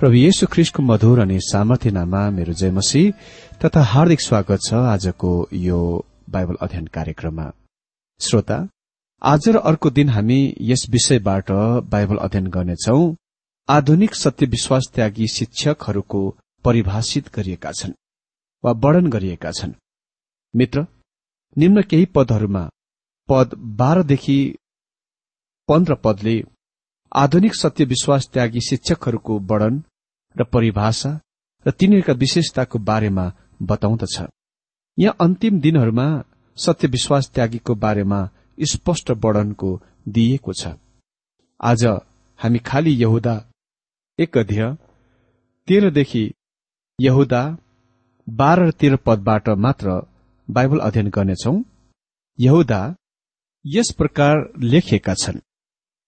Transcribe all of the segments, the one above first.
प्रभु येशु ख्रिस्टको मधुर अनि सामर्थ्य नाममा मेरो जयमसी तथा हार्दिक स्वागत छ आजको यो बाइबल अध्ययन कार्यक्रममा। श्रोता आज र अर्को दिन हामी यस विषयबाट बाइबल अध्ययन गर्नेछौ। आधुनिक सत्य विश्वास त्यागी शिक्षकहरूको परिभाषित गरिएका छन् वा वर्णन गरिएका छन्। मित्र निम्न केही पदहरूमा पद बाह्रदेखि पन्ध्र पदले आधुनिक सत्य विश्वास त्यागी शिक्षकहरूको वर्णन र परिभाषा र तिनीहरूका विशेषताको बारेमा बताउँदछ। यहाँ अन्तिम दिनहरूमा सत्य विश्वास त्यागीको बारेमा स्पष्ट वर्णनको दिइएको छ। आज हामी खालि यहुदा एक अध्यय तेह्रदेखि यहुदा बाह्र र तेह्र पदबाट मात्र बाइबल अध्ययन गर्नेछौ। यहुदा यस प्रकार लेखिएका छन्।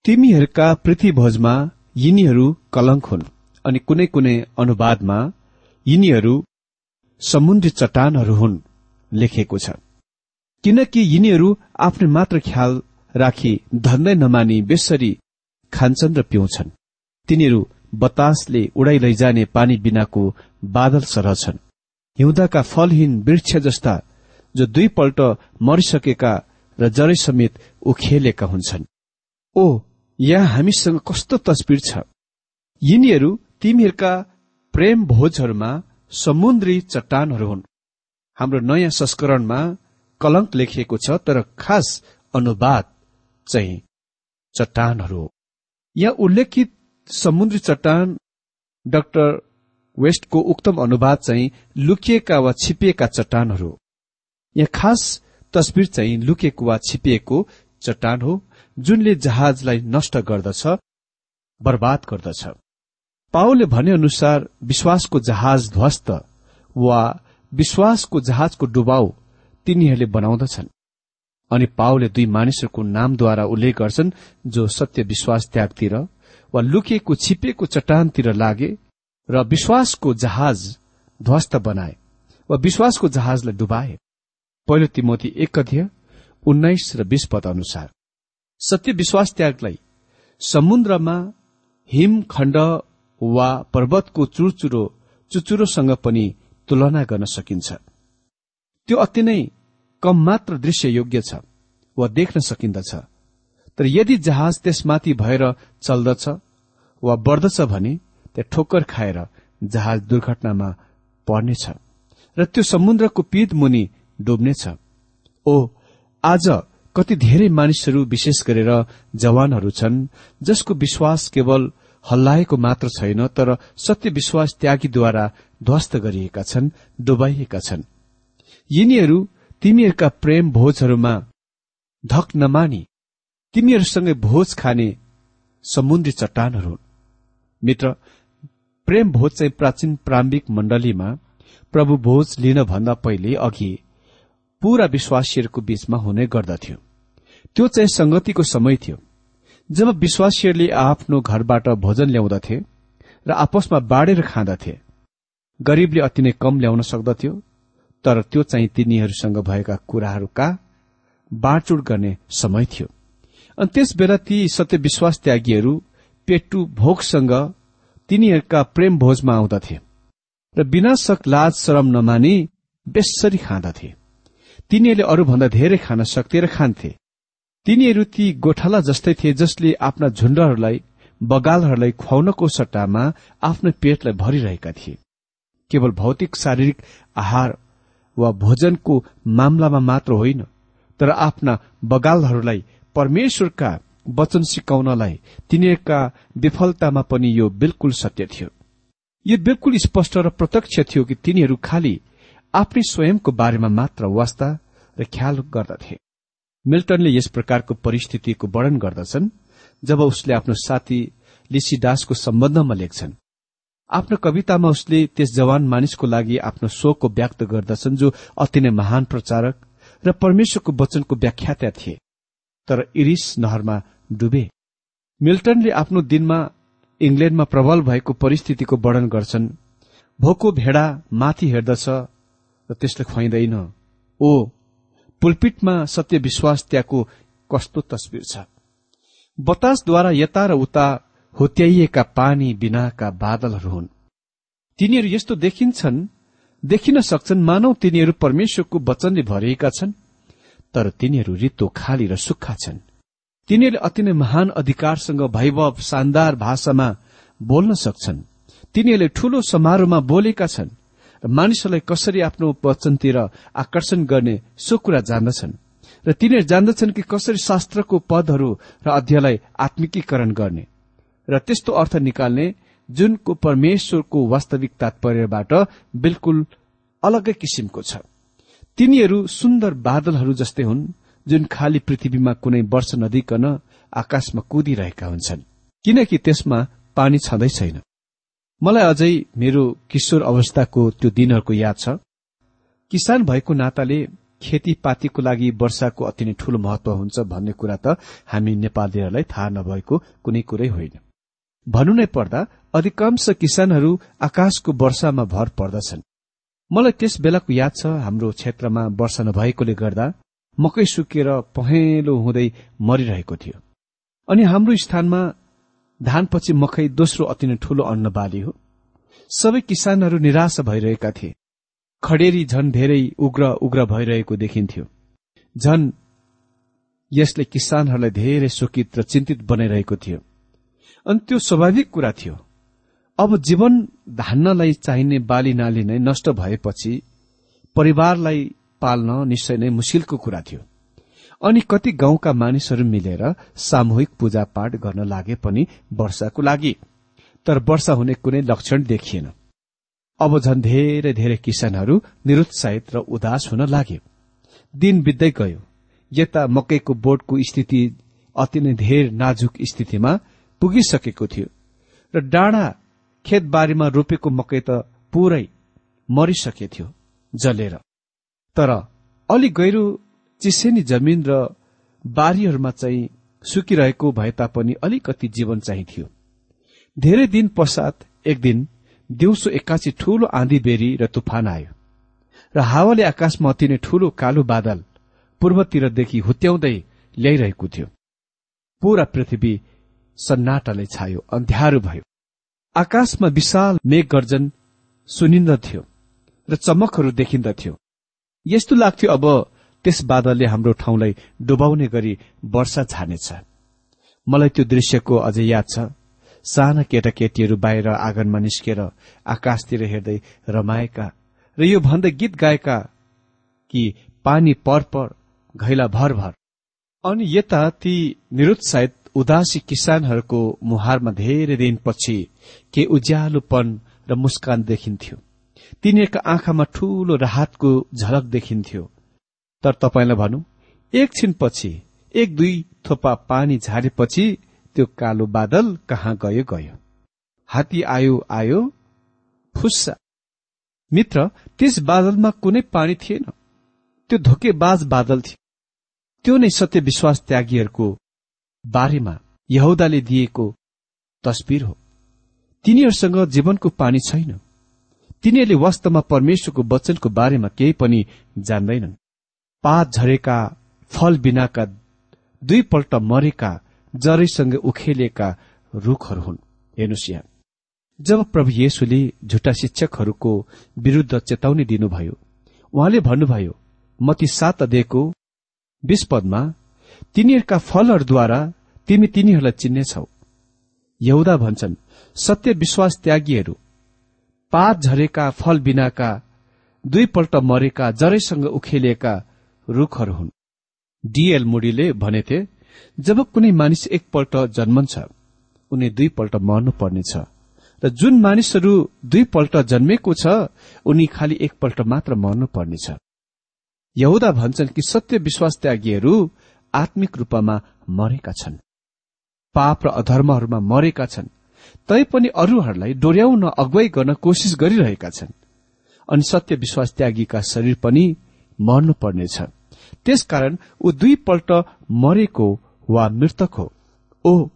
तिमीहरूका पृथ्वीभोजमा यिनीहरू कलंक हुन् अनि कुनै कुनै अनुवादमा यिनीहरू समुद्री चट्टानहरू हुन् लेखेको छ। किनकि यिनीहरू आफ्नो मात्र ख्याल राखी धन्दै नमानी बेसरी खान्छन् र पिउँछन्। तिनीहरू बतासले उडाइ लैजाने पानी बिनाको बादल सरह छन् हिउँदाका फलहीन वृक्ष जस्ता जो दुईपल्ट मरिसकेका र जरै समेत उखेलेका हुन्छन्। ओ यहाँ हामीसँग कस्तो तस्विर छ? यिनीहरू तिमीहरूका प्रेम भोजहरूमा समुद्री चट्टानहरू हुन्। हाम्रो नयाँ संस्करणमा कलंक लेखिएको छ तर खास अनुवाद चाहिँ चट्टानहरू हो। यहाँ उल्लेखित समुद्री चट्टान डाक्टर वेस्टको उक्तम अनुवाद चाहिँ लुकिएका वा छिपिएका चट्टानहरू यहाँ खास तस्विर चाहिँ लुकेको वा छिपिएको चट्टान हो। जुनले जहाजलाई नष्ट गर्दछ बर्बाद गर्दछ। पाओले भने अनुसार विश्वासको जहाज ध्वस्त वा विश्वासको जहाजको डुबाउ तिनीहरूले बनाउँदछन्। अनि पाओले दुई मानिसहरूको नामद्वारा उल्लेख गर्छन् जो सत्य विश्वास त्यागतिर वा लुकिएको छिपेको चट्टानतिर लागे र विश्वासको जहाज ध्वस्त बनाए वा विश्वासको जहाजलाई डुबाए। पहिलो तिमोती एक उन्नाइस र बीस पद अनुसार। सत्य विश्वास त्यागलाई समुद्रमा हिमखण्ड वा पर्वतको चुरचुरो चुचुरोसँग पनि तुलना गर्न सकिन्छ। त्यो अति नै कम मात्र दृश्य योग्य छ वा देख्न सकिन्दछ। तर यदि जहाज त्यसमाथि भएर चल्दछ वा बढ्दछ भने त्यहाँ ठोक्कर खाएर जहाज दुर्घटनामा पर्नेछ र त्यो समुद्रको पिद मुनि डुब्नेछ। ओ आज कति धेरै मानिसहरू विशेष गरेर जवानहरू छन् जसको विश्वास केवल हल्लाएको मात्र छैन तर सत्य विश्वास त्यागीद्वारा ध्वस्त गरिएका छन् डुबाइएका छन्। यिनीहरू तिमीहरूका प्रेम भोजहरूमा धक नमानी तिमीहरूसँगै भोज खाने समुद्री चट्टानहरू मित्र प्रेम भोज चाहिँ प्राचीन प्रारम्भिक मण्डलीमा प्रभु भोज लिन भन्दा पहिले अघि पूरा विश्वासीहरूको बीचमा हुने गर्दथ्यो। त्यो चाहिँ संगतिको समय थियो। जब विश्वासीहरूले आफ्नो घरबाट भोजन ल्याउँदथे र आपसमा बाँडेर खाँदथे गरीबले अति नै कम ल्याउन सक्दथ्यो तर त्यो चाहिँ तिनीहरूसँग भएका कुराहरूका बाँडचुड गर्ने समय थियो। अनि त्यस बेला ती सत्यविश्वास त्यागीहरू पेटु भोगसँग तिनीहरूका प्रेम भोजमा आउँदथे र विनाशक लाज श्रम नमानी बेसरी खाँदथे। तिनीहरूले अरूभन्दा धेरै खान सक्थे र खान्थे। तिनीहरू ती गोठाला जस्तै थिए जसले आफ्ना झुण्डहरूलाई बगालहरूलाई खुवाउनको सट्टामा आफ्नो पेटलाई भरिरहेका थिए। केवल भौतिक शारीरिक आहार वा भोजनको मामलामा मात्र होइन तर आफ्ना बगालहरूलाई परमेश्वरका वचन सिकाउनलाई तिनीहरूका विफलतामा पनि यो बिल्कुल सत्य थियो। यो बिल्कुल स्पष्ट र प्रत्यक्ष थियो कि तिनीहरू खालि आफ्नै स्वयंको बारेमा मात्र वास्ता र ख्याल गर्दथे। मिल्टनले यस प्रकारको परिस्थितिको वर्णन गर्दछन् जब उसले आफ्नो साथी लिसिदासको सम्बन्धमा लेख्छन्। आफ्नो कवितामा उसले त्यस जवान मानिसको लागि आफ्नो शोकको व्यक्त गर्दछन् जो अति नै महान प्रचारक र परमेश्वरको वचनको व्याख्याता थिए। तर इरिस नहरमा डुबे। मिल्टनले आफ्नो दिनमा इङ्ल्याण्डमा प्रबल भएको परिस्थितिको वर्णन गर्छन् भोको भेडा माथि हेर्दछ र त्यसले खुवाइँदैन। ओ पुलपिटमा सत्य विश्वास त्यहाँको कस्तो तस्विर छ? बतासद्वारा यता र उता होत्याइएका पानी बिनाका बादलहरू हुन्। तिनीहरू यस्तो देखिन्छन् देखिन सक्छन् मानव तिनीहरू परमेश्वरको वचनले भरिएका छन् तर तिनीहरू रित्तो खाली र सुक्खा छन्। तिनीहरूले अति नै महान अधिकारसँग वैभव शानदार भाषामा बोल्न सक्छन्। तिनीहरूले ठूलो समारोहमा बोलेका छन्। मानिसहरूलाई कसरी आफ्नो वचनतिर आकर्षण गर्ने सो कुरा जान्दछन्। र तिनीहरू जान्दछन् कि कसरी शास्त्रको पदहरू र अध्ययलाई आत्मिकीकरण गर्ने। र त्यस्तो अर्थ निकाल्ने जुनको परमेश्वरको वास्तविक तात्पर्यबाट बिल्कुल अलगै किसिमको छ। तिनीहरू सुन्दर बादलहरू जस्तै हुन् जुन खाली पृथ्वीमा कुनै वर्ष नदिकन आकाशमा कुदिरहेका हुन्छन्। किनकि त्यसमा पानी छँदै छैन। मलाई अझै मेरो किशोर अवस्थाको त्यो दिनहरूको याद छ। किसान भएको नाताले खेतीपातीको लागि वर्षाको अति नै ठूलो महत्व हुन्छ भन्ने कुरा त हामी नेपालीहरूलाई थाहा नभएको कुनै कुरै होइन। भन्नु नै पर्दा अधिकांश किसानहरू आकाशको वर्षामा भर पर्दछन्। मलाई त्यस बेलाको याद छ हाम्रो क्षेत्रमा वर्षा नभएकोले गर्दा मकै सुकेर पहेँलो हुँदै मरिरहेको थियो। अनि हाम्रो स्थानमा धानपछि मकै दोस्रो अति नै ठूलो अन्न बाली हो। सबै किसानहरू निराशा भइरहेका थिए। खडेरी झन धेरै उग्र उग्र भइरहेको देखिन्थ्यो। झन यसले किसानहरूलाई धेरै शोकित र चिन्तित बनाइरहेको थियो। अनि त्यो स्वाभाविक कुरा थियो। अब जीवन धान्नलाई चाहिने बाली नाली नै नष्ट भएपछि परिवारलाई पाल्न निश्चय नै मुस्किलको कुरा थियो। अनि कति गाउँका मानिसहरू मिलेर सामूहिक पूजा पाठ गर्न लागे पनि वर्षाको लागि। तर वर्षा हुने कुनै लक्षण देखिएन। अब झन् धेरै धेरै किसानहरू निरुत्साहित र उदास हुन लाग्यो दिन बित्दै गयो। यता मकैको बोटको स्थिति अति नै धेर नाजुक स्थितिमा पुगिसकेको थियो। र डाँडा खेतबारीमा रोपेको मकै त पुरै मरिसकेथ्यो जलेर। तर अलि गहिरो चिसेनी जमिन र बारीहरूमा चाहिँ सुकिरहेको भए तापनि अलिकति जीवन चाहिँ थियो। धेरै दिन पश्चात एक दिन दिउँसो एक्कासी ठूलो आँधी बेरी र तुफान आयो र हावाले आकाशमा अति नै ठूलो कालो बादल पूर्वतिरदेखि हुत्याउँदै ल्याइरहेको थियो। पूरा पृथ्वी सन्नाटाले छायो अन्ध्यारो भयो। आकाशमा विशाल मेघ गर्जन सुनिन्दथ्यो र चमकहरू देखिन्दथ्यो। यस्तो लाग्थ्यो अब त्यस बादलले हाम्रो ठाउँलाई डुबाउने गरी वर्षा छानेछ। मलाई त्यो दृश्यको अझै याद छ। साना केटाकेटीहरू बाहिर आँगनमा निस्केर आकाशतिर हेर्दै रमाएका र यो भन्दै गीत गाएका कि पानी पर पर घैला भर भर। अनि यता ती निरुत्साहित उदासी किसानहरूको मुहारमा धेरै दिनपछि के उज्यालोपन र मुस्कान देखिन्थ्यो। तिनीहरूका आँखामा ठूलो राहतको झलक देखिन्थ्यो। तर तपाईँलाई भनौँ एकछिनपछि एक दुई थोपा पानी झारेपछि त्यो कालो बादल कहाँ गयो गयो। हात्ती आयो आयो फुस्सा। मित्र त्यस बादलमा कुनै पानी थिएन। त्यो धोकेबाज बादल थियो। त्यो नै सत्य विश्वास त्यागीहरूको बारेमा यहुदाले दिएको तस्विर हो। तिनीहरूसँग जीवनको पानी छैन। तिनीहरूले वास्तवमा परमेश्वरको वचनको बारेमा केही पनि जान्दैनन्। पात झरेका फल बिनाका दुईपल्ट मरेका जरैसँग उखेलिएका रूखहरू हुन्। हेर्नुहोस् यहाँ। जब प्रभु येशुले झुटा शिक्षकहरूको विरूद्ध चेतावनी दिनुभयो उहाँले भन्नुभयो मती सात अध्ययको बीस पदमा तिनीहरूका फलहरूद्वारा तिमी तिनीहरूलाई चिन्नेछौ। यहुदा भन्छन् सत्य विश्वास त्यागीहरू पात झरेका फल बिनाका दुईपल्ट मरेका जरैसँग उखेलिएका रूखहरू हुन्। डीएल मुडीले भनेथे जब कुनै मानिस एकपल्ट जन्मन्छ उनी दुईपल्ट मर्नु पर्नेछ र जुन मानिसहरू दुईपल्ट जन्मेको छ उनी खालि एकपल्ट मात्र मर्नु पर्नेछ यहुदा भन्छन् कि सत्य विश्वास त्यागीहरू आत्मिक रूपमा मरेका छन्। पाप र अधर्महरूमा मरेका छन्। तैपनि अरूहरूलाई डोर्याउन अगुवाई गर्न कोसिस गरिरहेका छन्। अनि सत्य विश्वास त्यागीका शरीर पनि मर्नु पर्नेछ त्यसकारण ऊ दुईपल्ट मरेको वा मृतक हो। ओ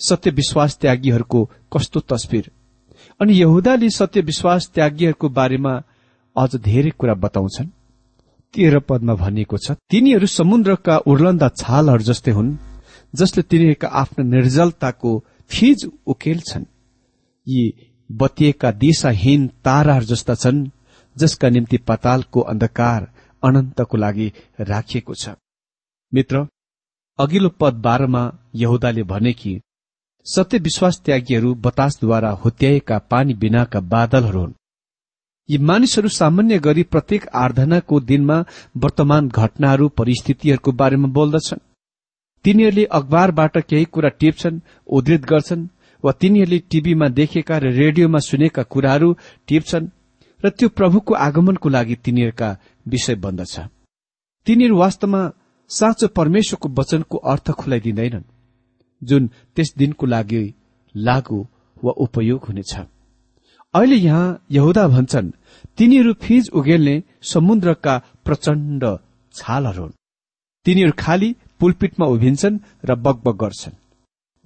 सत्य विश्वास त्यागीहरूको कस्तो तस्विर। अनि यहुदाले सत्य विश्वास त्यागीहरूको बारेमा अझ धेरै कुरा बताउँछन्। तेह्र पदमा भनिएको छ तिनीहरू समुद्रका उर्लन्दा छालहरू जस्तै हुन् जसले तिनीहरूका आफ्नो निर्जलताको फिज उकेल्छन् यी बतिएका दिशाहीन ताराहरू जस्ता छन् जसका निम्ति पतालको अन्धकार अनन्तको लागि राखिएको छ। मित्र अघिल्लो पद बाह्रमा यहुदाले भने कि सत्य विश्वास त्यागीहरू बतासद्वारा हुत्याएका पानी बिनाका बादलहरू हुन्। यी मानिसहरू सामान्य गरी प्रत्येक आराधनाको दिनमा वर्तमान घटनाहरू परिस्थितिहरूको बारेमा बोल्दछन्। तिनीहरूले अखबारबाट केही कुरा टिप्छन् उद्धृत गर्छन् वा तिनीहरूले टीभीमा देखेका र रेडियोमा सुनेका कुराहरू टिप्छन्। र त्यो प्रभुको आगमनको लागि तिनीहरूका विषय बन्दछ। तिनीहरू वास्तवमा साँचो परमेश्वरको वचनको अर्थ खुलाइदिँदैनन् जुन त्यस दिनको लागि लागू वा उपयोग हुनेछ। अहिले यहाँ यहुदा भन्छन् तिनीहरू फिज उगेल्ने समुद्रका प्रचण्ड छालहरू हुन्। तिनीहरू खाली पुलपिटमा उभिन्छन् र बगबग गर्छन्।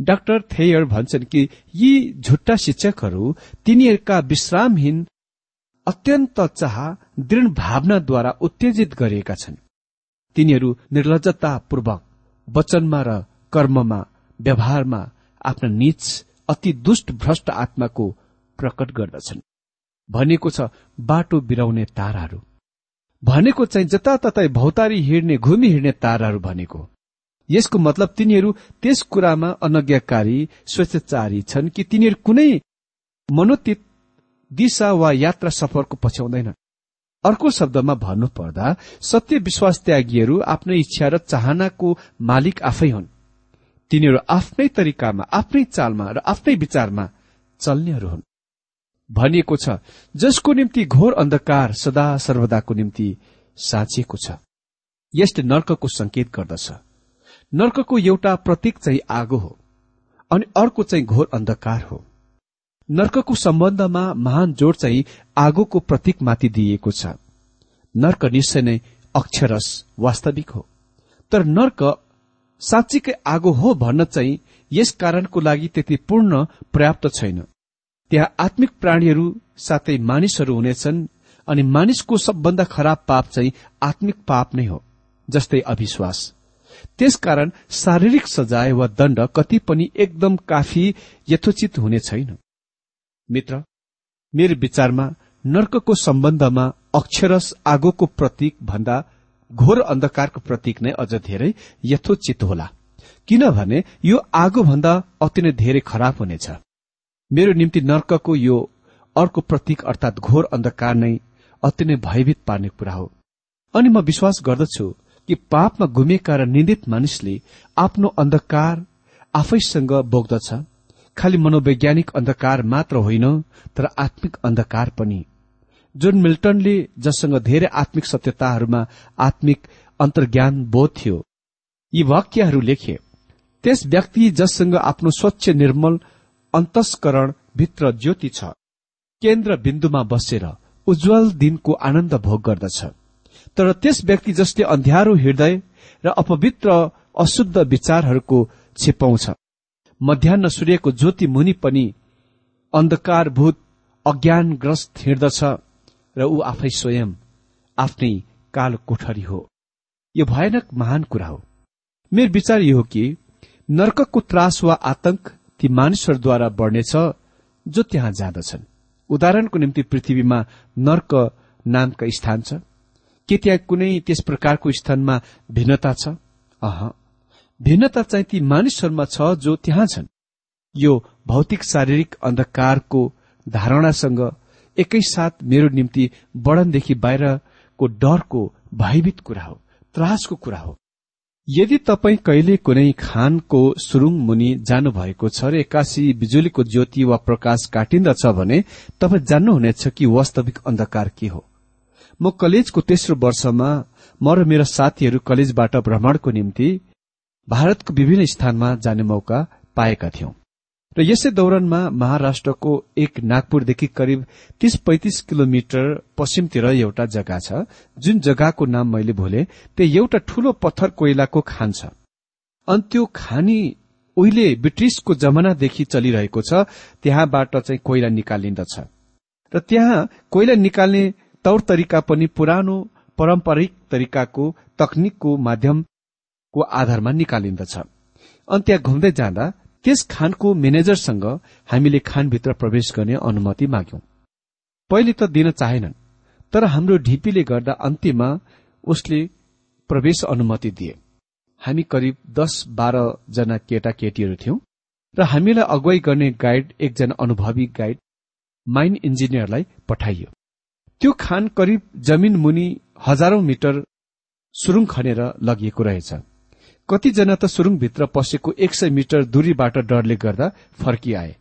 डाक्टर थेयर भन्छन् कि यी झुट्टा शिक्षकहरू तिनीहरूका विश्रामहीन अत्यन्त चाह दृढ भावनाद्वारा उत्तेजित गरिएका छन्। तिनीहरू निर्लजतापूर्वक वचनमा र कर्ममा व्यवहारमा आफ्ना निच अति दुष्ट भ्रष्ट आत्माको प्रकट गर्दछन्। भनेको छ बाटो बिराउने ताराहरू। भनेको चाहिँ जताततै भौतारी हिँड्ने घुमी हिँड्ने ताराहरू भनेको। यसको मतलब तिनीहरू त्यस कुरामा अनज्ञाकारी स्वेच्छाचारी छन् कि तिनीहरू कुनै मनोतित दिशा वा यात्रा सफरको पछ्याउँदैनन् अर्को शब्दमा भन्नुपर्दा सत्य विश्वास त्यागीहरू आफ्नै इच्छा र चाहनाको मालिक आफै हुन्। तिनीहरू आफ्नै तरिकामा आफ्नै चालमा र आफ्नै विचारमा चल्नेहरू हुन्। भनिएको छ जसको निम्ति घोर अन्धकार सदा सर्वदाको निम्ति साँचिएको छ। यसले नर्कको संकेत गर्दछ। नर्कको एउटा प्रतीक चाहिँ आगो हो अनि अर्को चाहिँ घोर अन्धकार हो। नर्कको सम्बन्धमा महान जोड चाहिँ आगोको प्रतीकमाथि दिइएको छ। नर्क निश्चय नै अक्षरस वास्तविक हो। तर नर्क साँच्चीकै आगो हो भन्न चाहिँ यस कारणको लागि त्यति पूर्ण पर्याप्त छैन। त्यहाँ आत्मिक प्राणीहरू साथै मानिसहरू हुनेछन् अनि मानिसको सबभन्दा खराब पाप चाहिँ आत्मिक पाप नै हो जस्तै अविश्वास। त्यसकारण शारीरिक सजाय वा दण्ड कति पनि एकदम काफी यथोचित हुने छैन। मित्र मेरो विचारमा नर्कको सम्बन्धमा अक्षरस आगोको प्रतीक भन्दा घोर अन्धकारको प्रतीक नै अझ धेरै यथोचित होला। किनभने यो आगो भन्दा अति नै धेरै खराब हुनेछ। मेरो निम्ति नर्कको यो अर्को प्रतीक अर्थात घोर अन्धकार नै अति नै भयभीत पार्ने कुरा हो। अनि म विश्वास गर्दछु कि पापमा गुमेका र निन्दित मानिसले आफ्नो अन्धकार आफैसँग बोक्दछ। खालि मनोवैज्ञानिक अन्धकार मात्र होइन तर आत्मिक अन्धकार पनि। जोन मिल्टनले जससँग धेरै आत्मिक सत्यताहरूमा आत्मिक अन्तर्ज्ञान बोध थियो यी वाक्यहरू लेखे त्यस व्यक्ति जससँग आफ्नो स्वच्छ निर्मल अन्तस्करण भित्र ज्योति छ केन्द्र बिन्दुमा बसेर उज्जवल दिनको आनन्द भोग गर्दछ। तर त्यस व्यक्ति जसले अन्ध्यारो हृदय र अपवित्र अशुद्ध विचारहरूको छिपाउँछ। मध्याह सूर्यको ज्योति मुनि पनि अन्धकारभूत अज्ञानग्रस्त हिँड्दछ र ऊ आफै स्वयं आफ्नै कालो कोठरी हो। यो भयानक महान कुरा हो। मेरो विचार यो हो कि नर्कको त्रास वा आतंक ती मानिसहरूद्वारा बढ्नेछ जो त्यहाँ जाँदछन्। उदाहरणको निम्ति पृथ्वीमा नर्क नामका स्थान छ। के त्यहाँ कुनै त्यस प्रकारको स्थानमा भिन्नता छ? अह। भिन्नता चाहिँ ती मानिसहरूमा छ जो त्यहाँ छन्। यो भौतिक शारीरिक अन्धकारको धारणासँग एकैसाथ मेरो निम्ति वर्णनदेखि बाहिरको डरको भयभीत कुरा हो त्रासको कुरा हो। यदि तपाईँ कहिले कुनै खानको सुरुङ मुनि जानुभएको छ र एक्कासी बिजुलीको ज्योति वा प्रकाश काटिन्दछ भने तपाईँ जान्नुहुनेछ कि वास्तविक अन्धकार के हो। म कलेजको तेस्रो वर्षमा म र मेरा साथीहरू कलेजबाट भ्रमणको निम्ति भारतको विभिन्न स्थानमा जाने मौका पाएका थियौं। र यसै दौरानमा महाराष्ट्रको एक नागपुरदेखि करिब तीस पैंतिस किलोमिटर पश्चिमतिर एउटा जग्गा छ जुन जग्गाको नाम मैले भोले त्यो एउटा ठूलो पत्थर कोइलाको खान छ। अनि त्यो खानी उहिले ब्रिटिसको जमानादेखि चलिरहेको छ त्यहाँबाट चाहिँ कोइला निकालिन्दछ। र त्यहाँ कोइला निकाल्ने तौर तरिका पनि पुरानो पारम्परिक तरिकाको तकनिकको माध्यमको आधारमा निकालिन्दछ। अनि त्यहाँ घुम्दै जाँदा त्यस खानको म्यानेजरसँग हामीले खानभित्र प्रवेश गर्ने अनुमति माग्यौं। पहिले त दिन चाहेनन् तर हाम्रो ढिपीले गर्दा अन्त्यमा उसले प्रवेश अनुमति दिए। हामी करिब दस बाह्र जना केटा केटीहरू थियौं र हामीलाई अगुवाई गर्ने गाइड एकजना अनुभवी गाइड माइन इन्जिनियरलाई पठाइयो। त्यो खान करिब जमिन मुनि हजारौं मिटर सुरुङ खनेर लगिएको रहेछ। कतिजना त सुरुङभित्र पसेको एक सय मिटर दूरीबाट डरले गर्दा फर्किआए।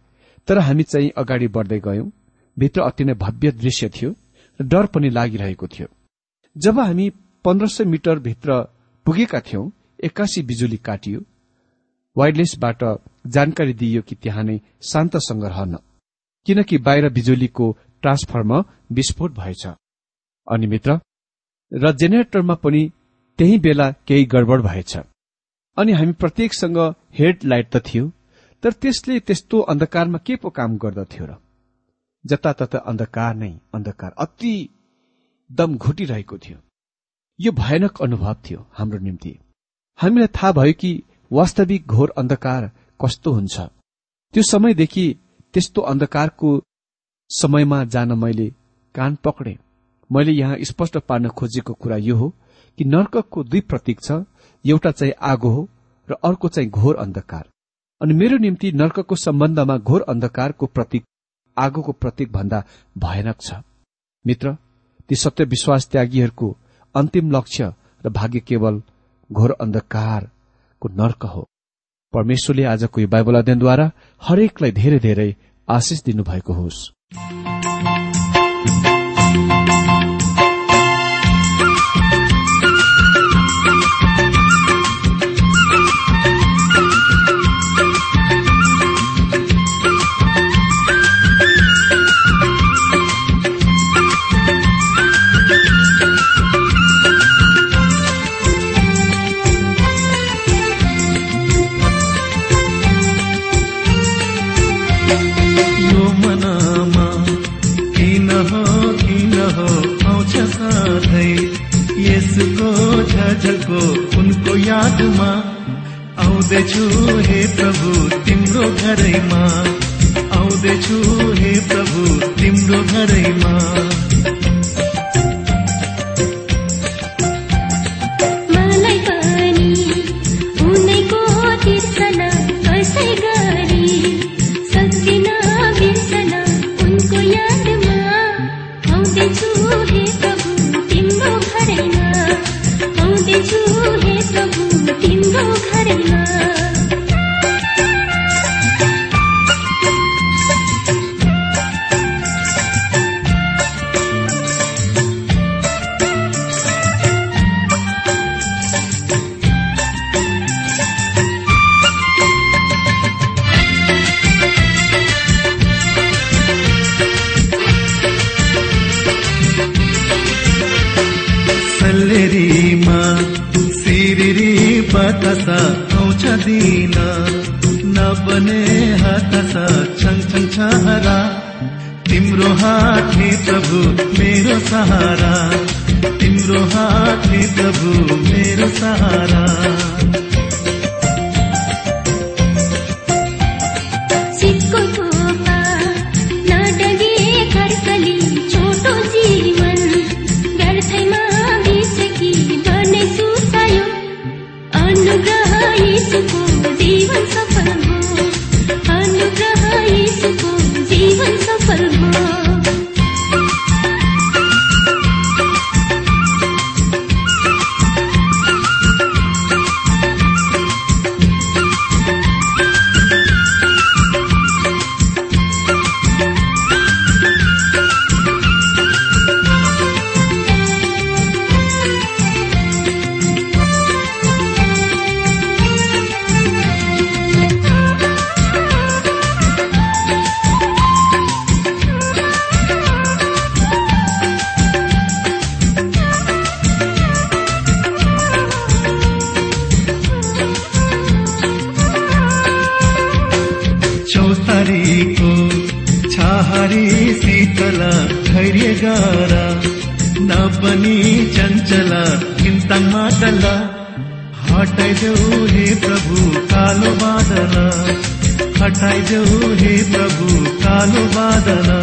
तर हामी चाहिँ अगाडि बढ्दै गयौं। भित्र अति नै भव्य दृश्य थियो र डर पनि लागिरहेको थियो। जब हामी पन्ध्र सय मिटर भित्र पुगेका थियौं एक्कासी बिजुली काटियो। वायरलेसबाट जानकारी दिइयो कि त्यहाँ नै शान्तसँग रहन किनकि बाहिर बिजुलीको ट्रान्सफर्मर विस्फोट भएछ। अनि मित्र र जेनेरेटरमा पनि त्यही बेला केही गडबड भएछ। अनि हामी प्रत्येकसँग हेडलाइट त थियो तर त्यसले त्यस्तो अन्धकारमा के पो काम गर्दथ्यो र? जतातता अन्धकार नै अन्धकार अति दम घुटिरहेको थियो। यो भयानक अनुभव थियो हाम्रो निम्ति। हामीलाई थाहा भयो कि वास्तविक घोर अन्धकार कस्तो हुन्छ। त्यो समयदेखि त्यस्तो अन्धकारको समयमा जान मैले कान पक्रे मैले यहाँ स्पष्ट पार्न खोजेको कुरा यो हो कि नर्कको दुई प्रतीक छ एउटा चाहिँ आगो हो र अर्को चाहिँ घोर अन्धकार। अनि मेरो निम्ति नर्कको सम्बन्धमा घोर अन्धकारको प्रतीक आगोको प्रतीक भन्दा भयानक छ। मित्र ती सत्य विश्वास त्यागीहरूको अन्तिम लक्ष्य र भाग्य केवल घोर अन्धकारको नर्क हो। परमेश्वरले आजको यो बाइबल अध्ययनद्वारा हरेकलाई धेरै धेरै आशिष दिनुभएको होस्। तिम्रो हात हे प्रभु मेरो सहारा ಬೇಳೆಗಾರ ನಾ ಚಂಚಲ, ಇಂತ ಮಾತಲ್ಲ. ಹಟಾಯ್ದೆವು ಹೇ ಪ್ರಭು, ಕಾಲು ಬಾದನ ಹಟಾಯ್ದೆವು ಹೇ ಪ್ರಭು, ಕಾಲು ಬಾದನ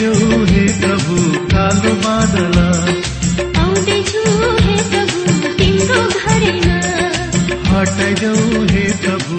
हटाइदेऊ हे प्रभु कालो बादल। हटाइदेऊ हे प्रभु